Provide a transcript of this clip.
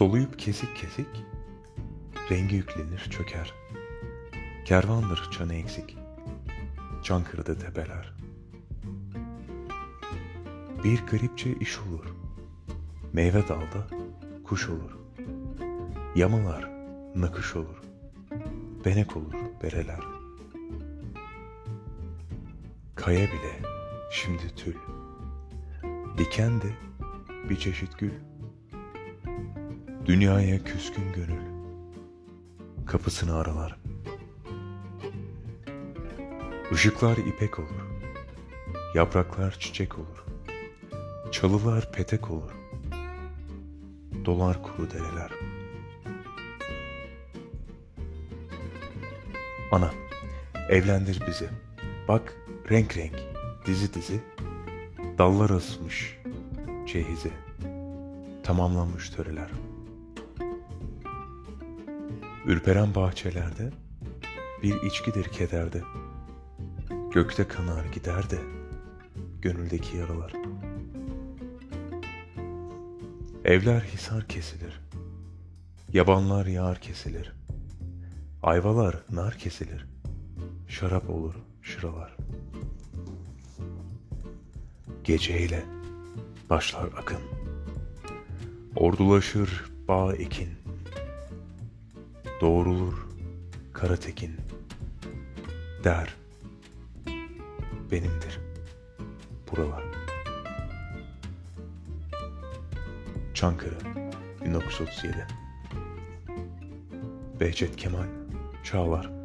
Soluyup kesik kesik, rengi yüklenir çöker. Kervandır çanı eksik, Çankırı'da tepeler. Bir garipçe iş olur, meyve dalda kuş olur. Yamalar nakış olur, benek olur bereler. Kaya bile şimdi tül, diken de bir çeşit gül. Dünyaya küskün gönül kapısını aralar. Işıklar ipek olur, yapraklar çiçek olur, çalılar petek olur, dolar kuru dereler. Ana, evlendir bizi. Bak renk renk, dizi dizi, dallar asmış cehize, tamamlanmış töreler. Ürperen bahçelerde bir içkidir kederde. Gökte kanar gider de gönüldeki yaralar. Evler hisar kesilir. Yabanlar yağar kesilir. Ayvalar nar kesilir. Şarap olur şıralar. Geceyle başlar akın. Ordulaşır bağ ekin. Doğrulur kara tekin. Der. Benimdir buralar. Çankırı 1937 Behçet Kemal Çağlar